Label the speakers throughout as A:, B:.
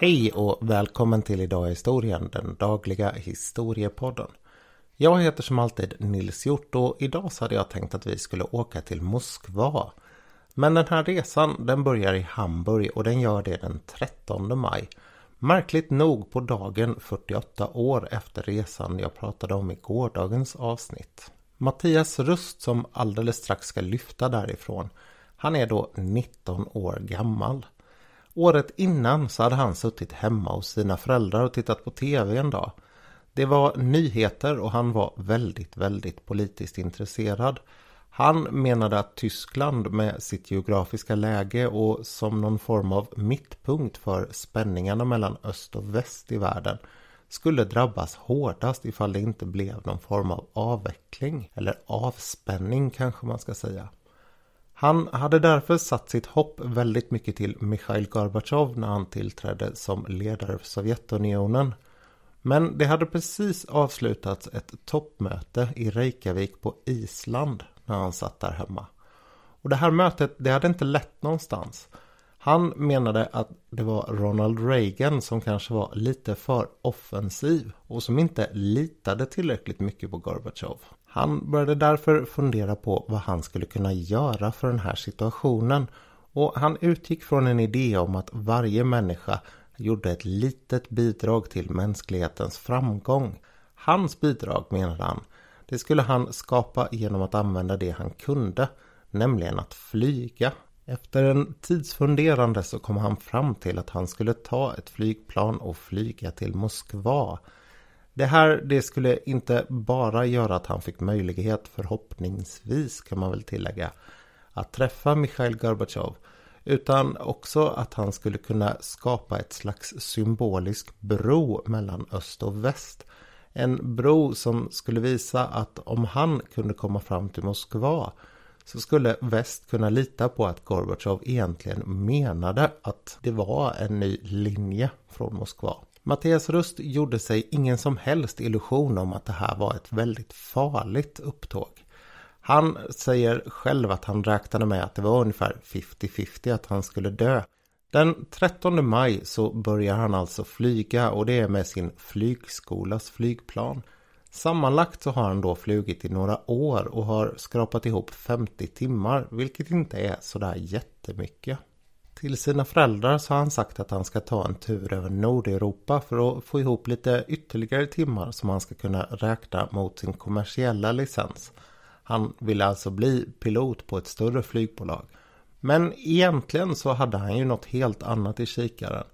A: Hej och välkommen till Idag i historien, den dagliga historiepodden. Jag heter som alltid Nils Hjort och idag så hade jag tänkt att vi skulle åka till Moskva. Men den här resan den börjar i Hamburg och den gör det den 13 maj. Märkligt nog på dagen 48 år efter resan jag pratade om i gårdagens avsnitt. Mattias Rust som alldeles strax ska lyfta därifrån, han är då 19 år gammal. Året innan så hade han suttit hemma hos sina föräldrar och tittat på TV en dag. Det var nyheter och han var väldigt, väldigt politiskt intresserad. Han menade att Tyskland med sitt geografiska läge och som någon form av mittpunkt för spänningarna mellan öst och väst i världen skulle drabbas hårdast ifall det inte blev någon form av avveckling eller avspänning kanske man ska säga. Han hade därför satt sitt hopp väldigt mycket till Mikhail Gorbatjov när han tillträdde som ledare för Sovjetunionen. Men det hade precis avslutats ett toppmöte i Reykjavik på Island när han satt där hemma. Och det här mötet det hade inte lett någonstans. Han menade att det var Ronald Reagan som kanske var lite för offensiv och som inte litade tillräckligt mycket på Gorbatjov. Han började därför fundera på vad han skulle kunna göra för den här situationen och han utgick från en idé om att varje människa gjorde ett litet bidrag till mänsklighetens framgång. Hans bidrag, menade han, det skulle han skapa genom att använda det han kunde, nämligen att flyga. Efter en tidsfunderande så kom han fram till att han skulle ta ett flygplan och flyga till Moskva. Det här det skulle inte bara göra att han fick möjlighet, förhoppningsvis kan man väl tillägga, att träffa Mikhail Gorbatjov utan också att han skulle kunna skapa ett slags symbolisk bro mellan öst och väst. En bro som skulle visa att om han kunde komma fram till Moskva så skulle väst kunna lita på att Gorbatjov egentligen menade att det var en ny linje från Moskva. Mattias Rust gjorde sig ingen som helst illusion om att det här var ett väldigt farligt upptåg. Han säger själv att han räknade med att det var ungefär 50-50 att han skulle dö. Den 13 maj så börjar han alltså flyga och det är med sin flygskolas flygplan. Sammanlagt så har han då flugit i några år och har skrapat ihop 50 timmar, vilket inte är sådär jättemycket. Till sina föräldrar så har han sagt att han ska ta en tur över Nordeuropa för att få ihop lite ytterligare timmar som han ska kunna räkna mot sin kommersiella licens. Han ville alltså bli pilot på ett större flygbolag. Men egentligen så hade han ju något helt annat i kikaren.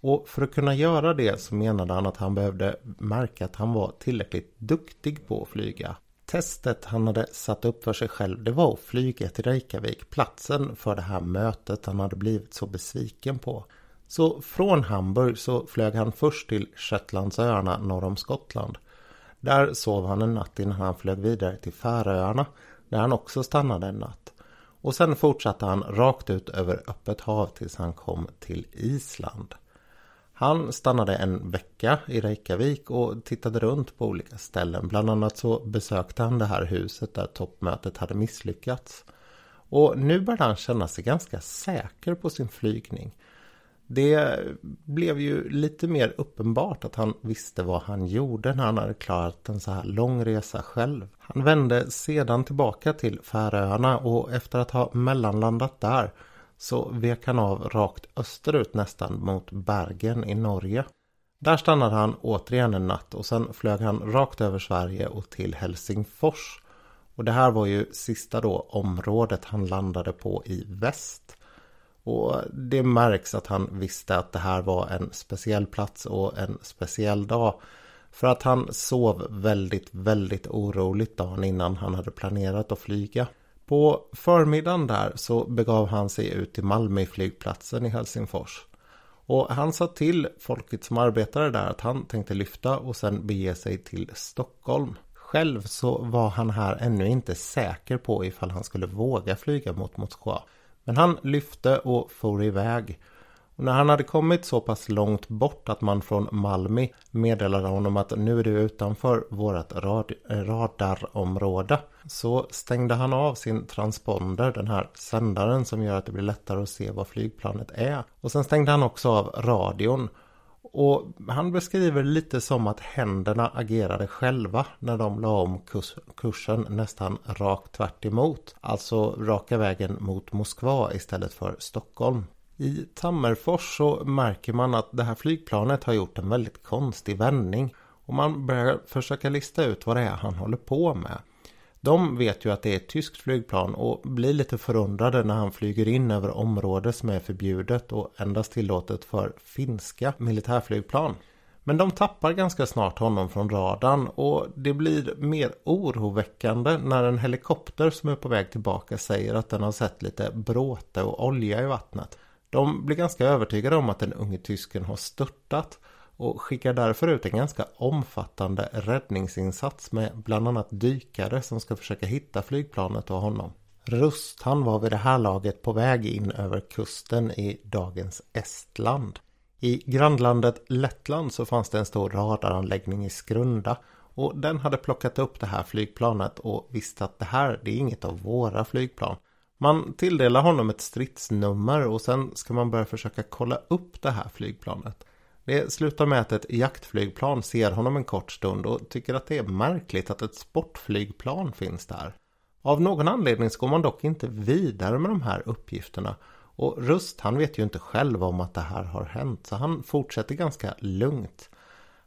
A: Och för att kunna göra det så menade han att han behövde märka att han var tillräckligt duktig på att flyga. Testet han hade satt upp för sig själv det var att flyga till Reykjavik, platsen för det här mötet han hade blivit så besviken på. Så från Hamburg så flög han först till Shetlandsöarna norr om Skottland. Där sov han en natt innan han flög vidare till Färöarna där han också stannade en natt. Och sen fortsatte han rakt ut över öppet hav tills han kom till Island. Han stannade en vecka i Reykjavik och tittade runt på olika ställen. Bland annat så besökte han det här huset där toppmötet hade misslyckats. Och nu började han känna sig ganska säker på sin flygning. Det blev ju lite mer uppenbart att han visste vad han gjorde när han hade klarat en så här lång resa själv. Han vände sedan tillbaka till Färöarna och efter att ha mellanlandat där så vek han av rakt österut nästan mot Bergen i Norge. Där stannade han återigen en natt och sen flög han rakt över Sverige och till Helsingfors. Och det här var ju sista då området han landade på i väst. Och det märks att han visste att det här var en speciell plats och en speciell dag. För att han sov väldigt, väldigt oroligt dagen innan han hade planerat att flyga. På förmiddagen där så begav han sig ut till Malmö flygplatsen i Helsingfors. Och han sa till folket som arbetade där att han tänkte lyfta och sen bege sig till Stockholm. Själv så var han här ännu inte säker på ifall han skulle våga flyga mot Moskva. Men han lyfte och for iväg. Och när han hade kommit så pass långt bort att man från Malmi meddelade honom att nu är du utanför vårt rad eh, radarområde så stängde han av sin transponder, den här sändaren som gör att det blir lättare att se vad flygplanet är. Och sen stängde han också av radion Och han beskriver lite som att händerna agerade själva när de la om kurs kursen nästan rakt tvärt emot. Alltså raka vägen mot Moskva istället för Stockholm. I Tammerfors så märker man att det här flygplanet har gjort en väldigt konstig vändning. Och man börjar försöka lista ut vad det är han håller på med. De vet ju att det är ett tyskt flygplan och blir lite förundrade när han flyger in över område som är förbjudet och endast tillåtet för finska militärflygplan. Men de tappar ganska snart honom från radarn och det blir mer oroväckande när en helikopter som är på väg tillbaka säger att den har sett lite bråte och olja i vattnet. De blir ganska övertygade om att den unge tysken har störtat och skickar därför ut en ganska omfattande räddningsinsats med bland annat dykare som ska försöka hitta flygplanet och honom. Rust han var vid det här laget på väg in över kusten i dagens Estland. I grannlandet Lettland så fanns det en stor radaranläggning i Skrunda och den hade plockat upp det här flygplanet och visste att det här det är inget av våra flygplan. Man tilldelar honom ett stridsnummer och sen ska man börja försöka kolla upp det här flygplanet. Det slutar med att ett jaktflygplan ser honom en kort stund och tycker att det är märkligt att ett sportflygplan finns där. Av någon anledning så går man dock inte vidare med de här uppgifterna och Rust han vet ju inte själv om att det här har hänt så han fortsätter ganska lugnt.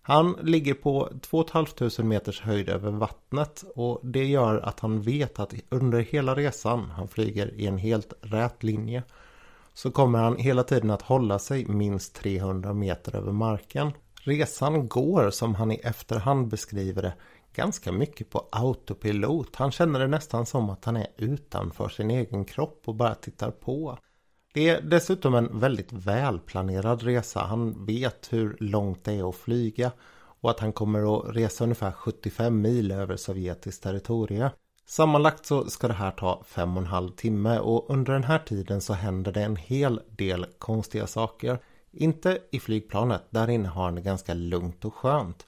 A: Han ligger på 2 500 meters höjd över vattnet och det gör att han vet att under hela resan, han flyger i en helt rät linje, så kommer han hela tiden att hålla sig minst 300 meter över marken. Resan går som han i efterhand beskriver det ganska mycket på autopilot. Han känner det nästan som att han är utanför sin egen kropp och bara tittar på. Det är dessutom en väldigt välplanerad resa. Han vet hur långt det är att flyga och att han kommer att resa ungefär 75 mil över sovjetiskt territorium. Sammanlagt så ska det här ta fem och en halv timme och under den här tiden så händer det en hel del konstiga saker. Inte i flygplanet, där inne har han det ganska lugnt och skönt.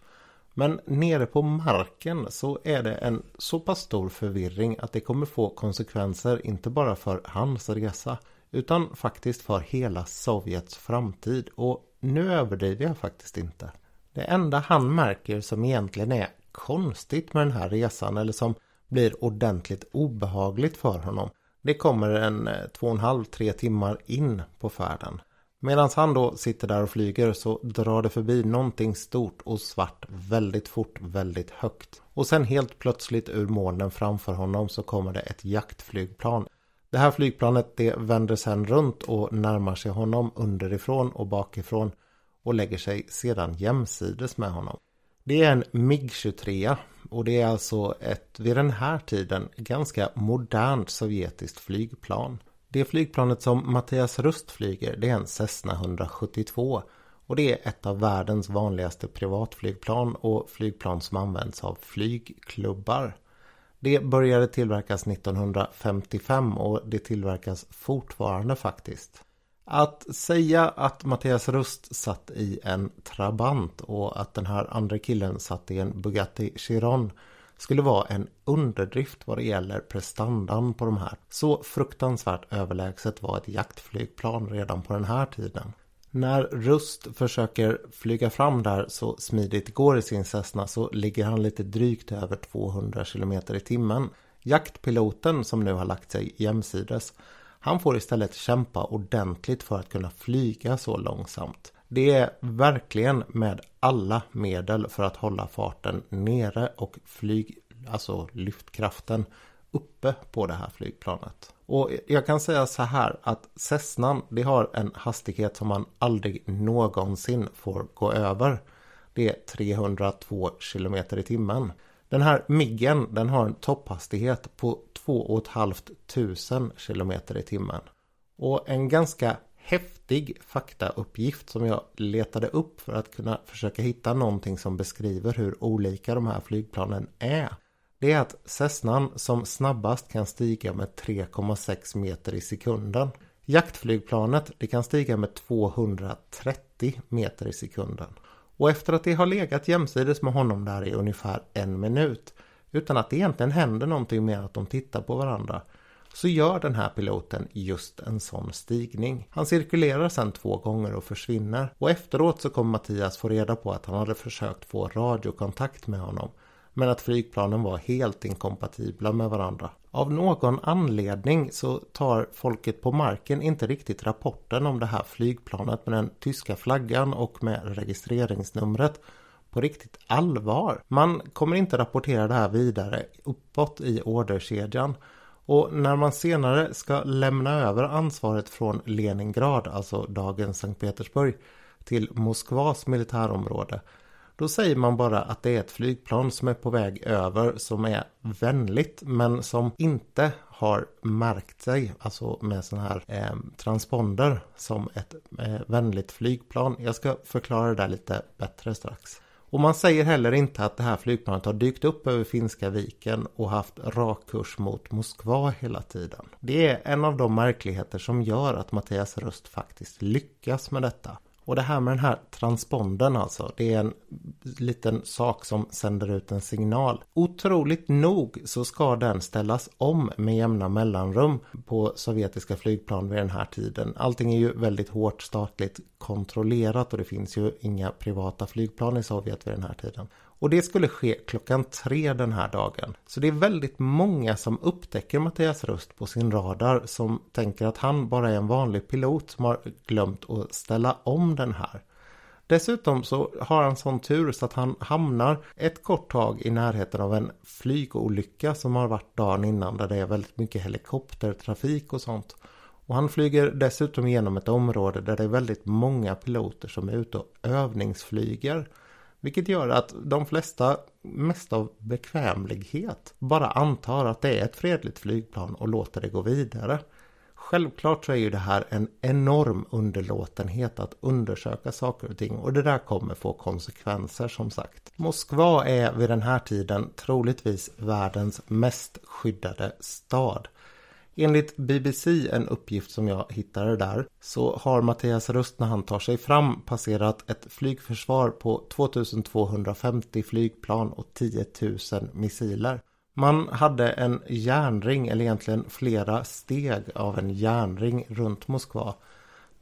A: Men nere på marken så är det en så pass stor förvirring att det kommer få konsekvenser inte bara för hans resa utan faktiskt för hela Sovjets framtid och nu överdriver jag faktiskt inte. Det enda han märker som egentligen är konstigt med den här resan eller som blir ordentligt obehagligt för honom. Det kommer en eh, två och en halv, tre timmar in på färden. Medan han då sitter där och flyger så drar det förbi någonting stort och svart väldigt fort, väldigt högt. Och sen helt plötsligt ur molnen framför honom så kommer det ett jaktflygplan. Det här flygplanet det vänder sen runt och närmar sig honom underifrån och bakifrån och lägger sig sedan jämsides med honom. Det är en MiG-23 och det är alltså ett vid den här tiden ganska modernt sovjetiskt flygplan. Det flygplanet som Mattias Rust flyger det är en Cessna 172 och det är ett av världens vanligaste privatflygplan och flygplan som används av flygklubbar. Det började tillverkas 1955 och det tillverkas fortfarande faktiskt. Att säga att Mattias Rust satt i en Trabant och att den här andra killen satt i en Bugatti Chiron skulle vara en underdrift vad det gäller prestandan på de här. Så fruktansvärt överlägset var ett jaktflygplan redan på den här tiden. När Rust försöker flyga fram där så smidigt går i sin Cessna så ligger han lite drygt över 200 km i timmen. Jaktpiloten som nu har lagt sig jämsides han får istället kämpa ordentligt för att kunna flyga så långsamt. Det är verkligen med alla medel för att hålla farten nere och flyg, alltså lyftkraften uppe på det här flygplanet. Och jag kan säga så här att Cessnan det har en hastighet som man aldrig någonsin får gå över. Det är 302 km i timmen. Den här Miggen den har en topphastighet på 2 500 km i timmen. Och en ganska häftig faktauppgift som jag letade upp för att kunna försöka hitta någonting som beskriver hur olika de här flygplanen är. Det är att Cessnan som snabbast kan stiga med 3,6 meter i sekunden. Jaktflygplanet det kan stiga med 230 meter i sekunden. Och efter att det har legat jämsides med honom där i ungefär en minut utan att det egentligen händer någonting mer att de tittar på varandra så gör den här piloten just en sån stigning. Han cirkulerar sedan två gånger och försvinner och efteråt så kommer Mattias få reda på att han hade försökt få radiokontakt med honom men att flygplanen var helt inkompatibla med varandra. Av någon anledning så tar folket på marken inte riktigt rapporten om det här flygplanet med den tyska flaggan och med registreringsnumret på riktigt allvar. Man kommer inte rapportera det här vidare uppåt i orderkedjan. Och när man senare ska lämna över ansvaret från Leningrad, alltså dagens Sankt Petersburg, till Moskvas militärområde då säger man bara att det är ett flygplan som är på väg över som är vänligt men som inte har märkt sig, alltså med sån här eh, transponder som ett eh, vänligt flygplan. Jag ska förklara det där lite bättre strax. Och man säger heller inte att det här flygplanet har dykt upp över Finska viken och haft rak kurs mot Moskva hela tiden. Det är en av de märkligheter som gör att Mattias Röst faktiskt lyckas med detta. Och det här med den här transpondern alltså, det är en liten sak som sänder ut en signal. Otroligt nog så ska den ställas om med jämna mellanrum på sovjetiska flygplan vid den här tiden. Allting är ju väldigt hårt statligt kontrollerat och det finns ju inga privata flygplan i Sovjet vid den här tiden. Och det skulle ske klockan tre den här dagen. Så det är väldigt många som upptäcker Mattias röst på sin radar som tänker att han bara är en vanlig pilot som har glömt att ställa om den här. Dessutom så har han sån tur så att han hamnar ett kort tag i närheten av en flygolycka som har varit dagen innan där det är väldigt mycket helikoptertrafik och sånt. Och han flyger dessutom genom ett område där det är väldigt många piloter som är ute och övningsflyger. Vilket gör att de flesta, mest av bekvämlighet, bara antar att det är ett fredligt flygplan och låter det gå vidare. Självklart så är ju det här en enorm underlåtenhet att undersöka saker och ting och det där kommer få konsekvenser som sagt. Moskva är vid den här tiden troligtvis världens mest skyddade stad. Enligt BBC, en uppgift som jag hittade där, så har Mattias Rust när han tar sig fram passerat ett flygförsvar på 2250 flygplan och 10 000 missiler. Man hade en järnring, eller egentligen flera steg av en järnring runt Moskva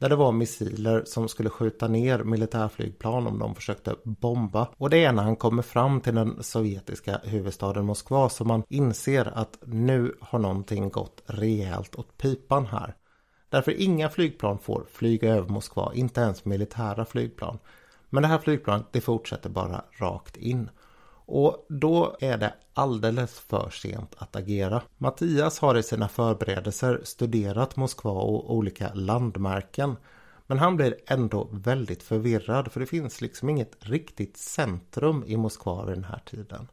A: där det var missiler som skulle skjuta ner militärflygplan om de försökte bomba. Och det är när han kommer fram till den sovjetiska huvudstaden Moskva som man inser att nu har någonting gått rejält åt pipan här. Därför inga flygplan får flyga över Moskva, inte ens militära flygplan. Men det här flygplanet det fortsätter bara rakt in. Och då är det alldeles för sent att agera. Mattias har i sina förberedelser studerat Moskva och olika landmärken. Men han blir ändå väldigt förvirrad för det finns liksom inget riktigt centrum i Moskva vid den här tiden.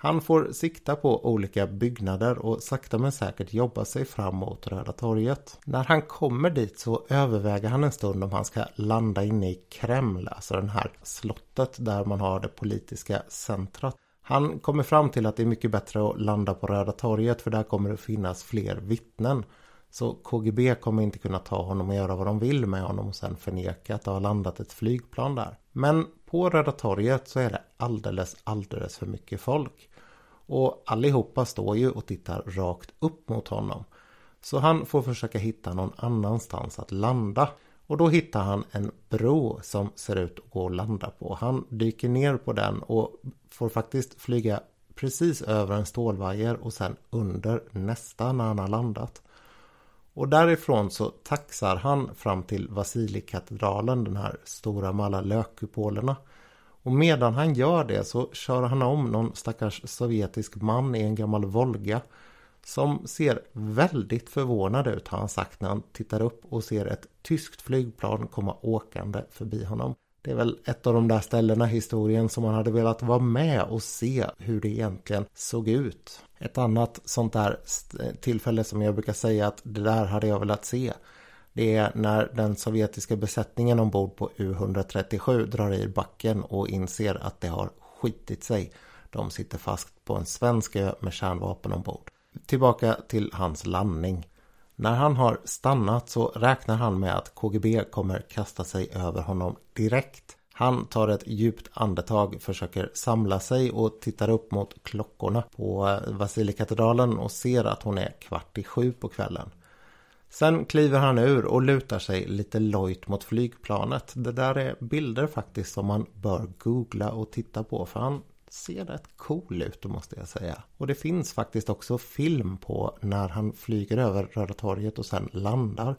A: Han får sikta på olika byggnader och sakta men säkert jobba sig fram mot Röda torget. När han kommer dit så överväger han en stund om han ska landa inne i Kreml, alltså det här slottet där man har det politiska centrat. Han kommer fram till att det är mycket bättre att landa på Röda torget för där kommer det finnas fler vittnen. Så KGB kommer inte kunna ta honom och göra vad de vill med honom och sen förneka att det har landat ett flygplan där. Men på Röda torget så är det alldeles, alldeles för mycket folk. Och allihopa står ju och tittar rakt upp mot honom. Så han får försöka hitta någon annanstans att landa. Och då hittar han en bro som ser ut att gå att landa på. Han dyker ner på den och får faktiskt flyga precis över en stålvajer och sen under nästa när han har landat. Och därifrån så taxar han fram till Vasilikatedralen, den här stora med alla lökkupolerna. Och medan han gör det så kör han om någon stackars sovjetisk man i en gammal Volga. Som ser väldigt förvånad ut har han sagt när han tittar upp och ser ett tyskt flygplan komma åkande förbi honom. Det är väl ett av de där ställena i historien som man hade velat vara med och se hur det egentligen såg ut. Ett annat sånt där tillfälle som jag brukar säga att det där hade jag velat se. Det är när den sovjetiska besättningen ombord på U-137 drar i backen och inser att det har skitit sig. De sitter fast på en svensk ö med kärnvapen ombord. Tillbaka till hans landning. När han har stannat så räknar han med att KGB kommer kasta sig över honom direkt. Han tar ett djupt andetag, försöker samla sig och tittar upp mot klockorna på eh, Vasilikatedralen och ser att hon är kvart i sju på kvällen. Sen kliver han ur och lutar sig lite lojt mot flygplanet. Det där är bilder faktiskt som man bör googla och titta på för han ser rätt cool ut måste jag säga. Och det finns faktiskt också film på när han flyger över Röda torget och sen landar.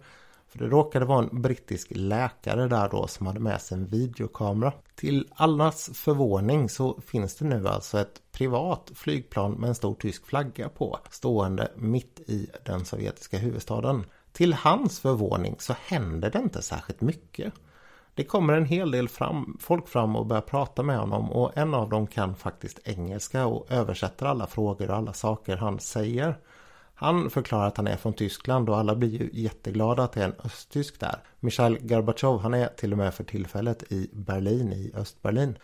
A: För det råkade vara en brittisk läkare där då som hade med sig en videokamera. Till allas förvåning så finns det nu alltså ett privat flygplan med en stor tysk flagga på stående mitt i den sovjetiska huvudstaden. Till hans förvåning så händer det inte särskilt mycket. Det kommer en hel del fram, folk fram och börjar prata med honom och en av dem kan faktiskt engelska och översätter alla frågor och alla saker han säger. Han förklarar att han är från Tyskland och alla blir ju jätteglada att det är en östtysk där. Mikhail Gorbachev han är till och med för tillfället i Berlin i Östberlin.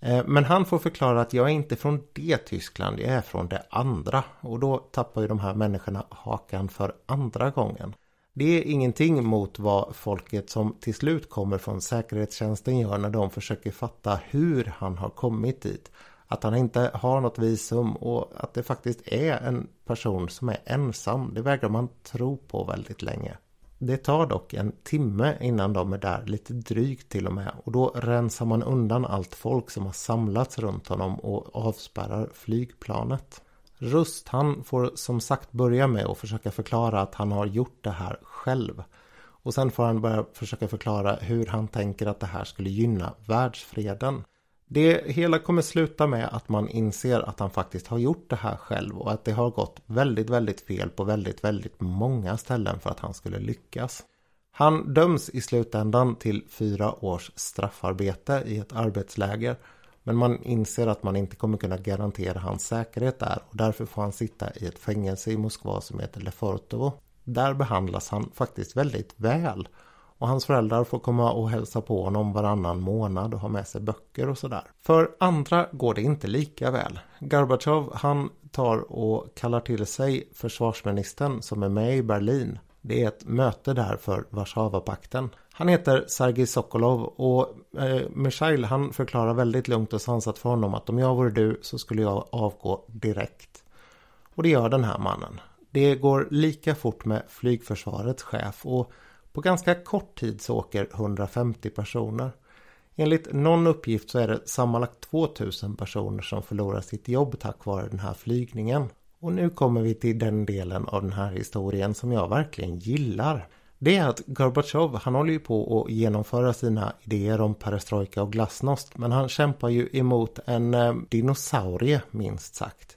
A: Eh, men han får förklara att jag är inte från det Tyskland, jag är från det andra. Och då tappar ju de här människorna hakan för andra gången. Det är ingenting mot vad folket som till slut kommer från säkerhetstjänsten gör när de försöker fatta hur han har kommit dit. Att han inte har något visum och att det faktiskt är en person som är ensam. Det vägrar man tro på väldigt länge. Det tar dock en timme innan de är där, lite drygt till och med. Och då rensar man undan allt folk som har samlats runt honom och avspärrar flygplanet. Rust han får som sagt börja med att försöka förklara att han har gjort det här själv. Och sen får han börja försöka förklara hur han tänker att det här skulle gynna världsfreden. Det hela kommer sluta med att man inser att han faktiskt har gjort det här själv och att det har gått väldigt, väldigt fel på väldigt, väldigt många ställen för att han skulle lyckas. Han döms i slutändan till fyra års straffarbete i ett arbetsläger men man inser att man inte kommer kunna garantera hans säkerhet där och därför får han sitta i ett fängelse i Moskva som heter Lefortovo. Där behandlas han faktiskt väldigt väl. Och hans föräldrar får komma och hälsa på honom varannan månad och ha med sig böcker och sådär. För andra går det inte lika väl. Gorbatjov han tar och kallar till sig försvarsministern som är med i Berlin. Det är ett möte där för Warszawapakten. Han heter Sergej Sokolov och eh, Michail han förklarar väldigt lugnt och sansat för honom att om jag vore du så skulle jag avgå direkt. Och det gör den här mannen. Det går lika fort med flygförsvarets chef och på ganska kort tid så åker 150 personer. Enligt någon uppgift så är det sammanlagt 2000 personer som förlorar sitt jobb tack vare den här flygningen. Och nu kommer vi till den delen av den här historien som jag verkligen gillar. Det är att Gorbachev, han håller ju på att genomföra sina idéer om perestrojka och glasnost. Men han kämpar ju emot en eh, dinosaurie minst sagt.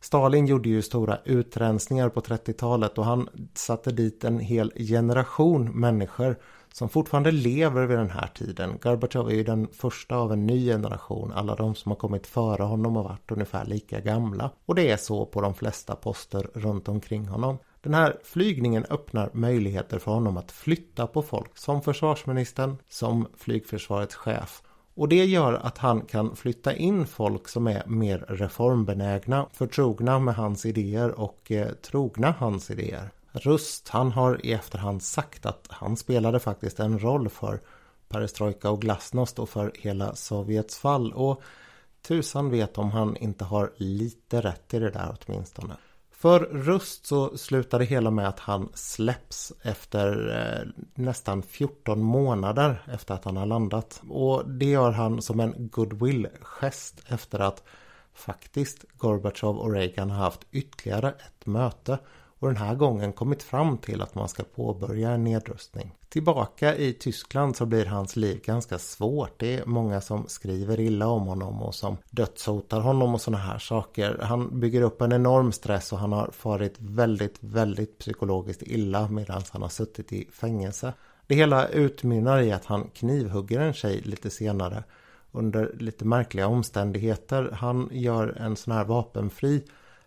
A: Stalin gjorde ju stora utrensningar på 30-talet och han satte dit en hel generation människor som fortfarande lever vid den här tiden. Gorbachev är ju den första av en ny generation. Alla de som har kommit före honom har varit ungefär lika gamla. Och det är så på de flesta poster runt omkring honom. Den här flygningen öppnar möjligheter för honom att flytta på folk som försvarsministern, som flygförsvarets chef. Och det gör att han kan flytta in folk som är mer reformbenägna, förtrogna med hans idéer och eh, trogna hans idéer. Rust, han har i efterhand sagt att han spelade faktiskt en roll för perestrojka och glasnost och för hela Sovjets fall. Och tusan vet om han inte har lite rätt i det där åtminstone. För Rust så slutar det hela med att han släpps efter eh, nästan 14 månader efter att han har landat. Och det gör han som en goodwill-gest efter att faktiskt Gorbachev och Reagan har haft ytterligare ett möte och den här gången kommit fram till att man ska påbörja en nedrustning. Tillbaka i Tyskland så blir hans liv ganska svårt. Det är många som skriver illa om honom och som dödshotar honom och sådana här saker. Han bygger upp en enorm stress och han har farit väldigt, väldigt psykologiskt illa medan han har suttit i fängelse. Det hela utmynnar i att han knivhugger en tjej lite senare under lite märkliga omständigheter. Han gör en sån här vapenfri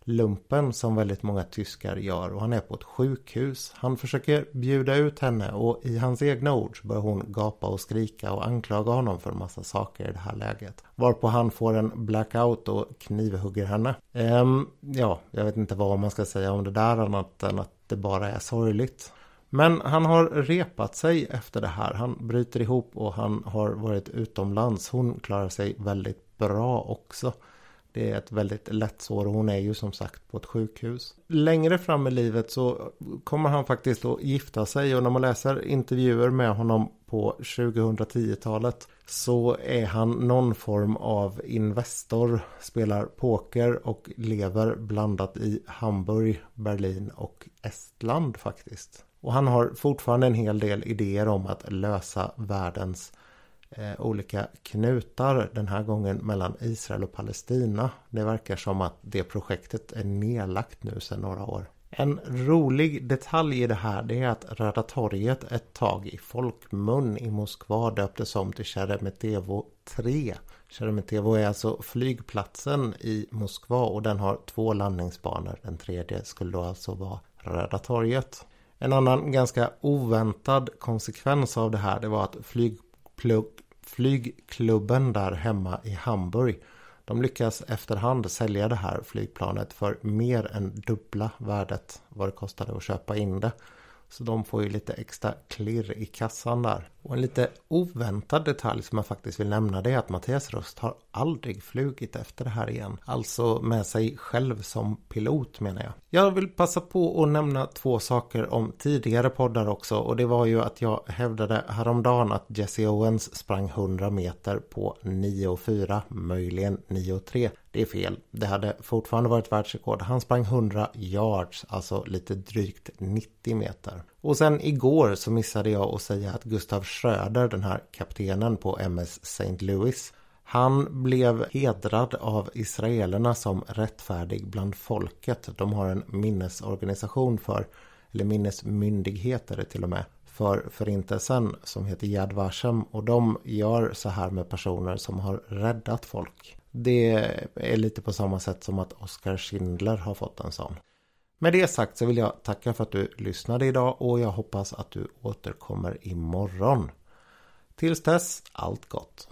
A: lumpen som väldigt många tyskar gör och han är på ett sjukhus. Han försöker bjuda ut henne och i hans egna ord så börjar hon gapa och skrika och anklaga honom för en massa saker i det här läget. Varpå han får en blackout och knivhugger henne. Ehm, ja, jag vet inte vad man ska säga om det där annat än att det bara är sorgligt. Men han har repat sig efter det här. Han bryter ihop och han har varit utomlands. Hon klarar sig väldigt bra också. Det är ett väldigt lätt sår och hon är ju som sagt på ett sjukhus. Längre fram i livet så kommer han faktiskt att gifta sig och när man läser intervjuer med honom på 2010-talet så är han någon form av investor, spelar poker och lever blandat i Hamburg, Berlin och Estland faktiskt. Och han har fortfarande en hel del idéer om att lösa världens eh, olika knutar. Den här gången mellan Israel och Palestina. Det verkar som att det projektet är nedlagt nu sedan några år. En rolig detalj i det här det är att Röda torget ett tag i folkmun i Moskva döptes om till Sheremetevo 3. Sheremetevo är alltså flygplatsen i Moskva och den har två landningsbanor. Den tredje skulle då alltså vara Röda torget. En annan ganska oväntad konsekvens av det här det var att flygklubben där hemma i Hamburg de lyckas efterhand sälja det här flygplanet för mer än dubbla värdet vad det kostade att köpa in det. Så de får ju lite extra klirr i kassan där. Och en lite oväntad detalj som jag faktiskt vill nämna det är att Mattias Röst har aldrig flugit efter det här igen. Alltså med sig själv som pilot menar jag. Jag vill passa på att nämna två saker om tidigare poddar också och det var ju att jag hävdade häromdagen att Jesse Owens sprang 100 meter på 9,4 möjligen 9,3 det är fel. Det hade fortfarande varit världsrekord. Han sprang 100 yards, alltså lite drygt 90 meter. Och sen igår så missade jag att säga att Gustav Schröder, den här kaptenen på MS St. Louis, han blev hedrad av israelerna som rättfärdig bland folket. De har en minnesorganisation för, eller minnesmyndigheter till och med, för förintelsen som heter Yad Vashem och de gör så här med personer som har räddat folk. Det är lite på samma sätt som att Oskar Schindler har fått en sån. Med det sagt så vill jag tacka för att du lyssnade idag och jag hoppas att du återkommer imorgon. Tills dess, allt gott!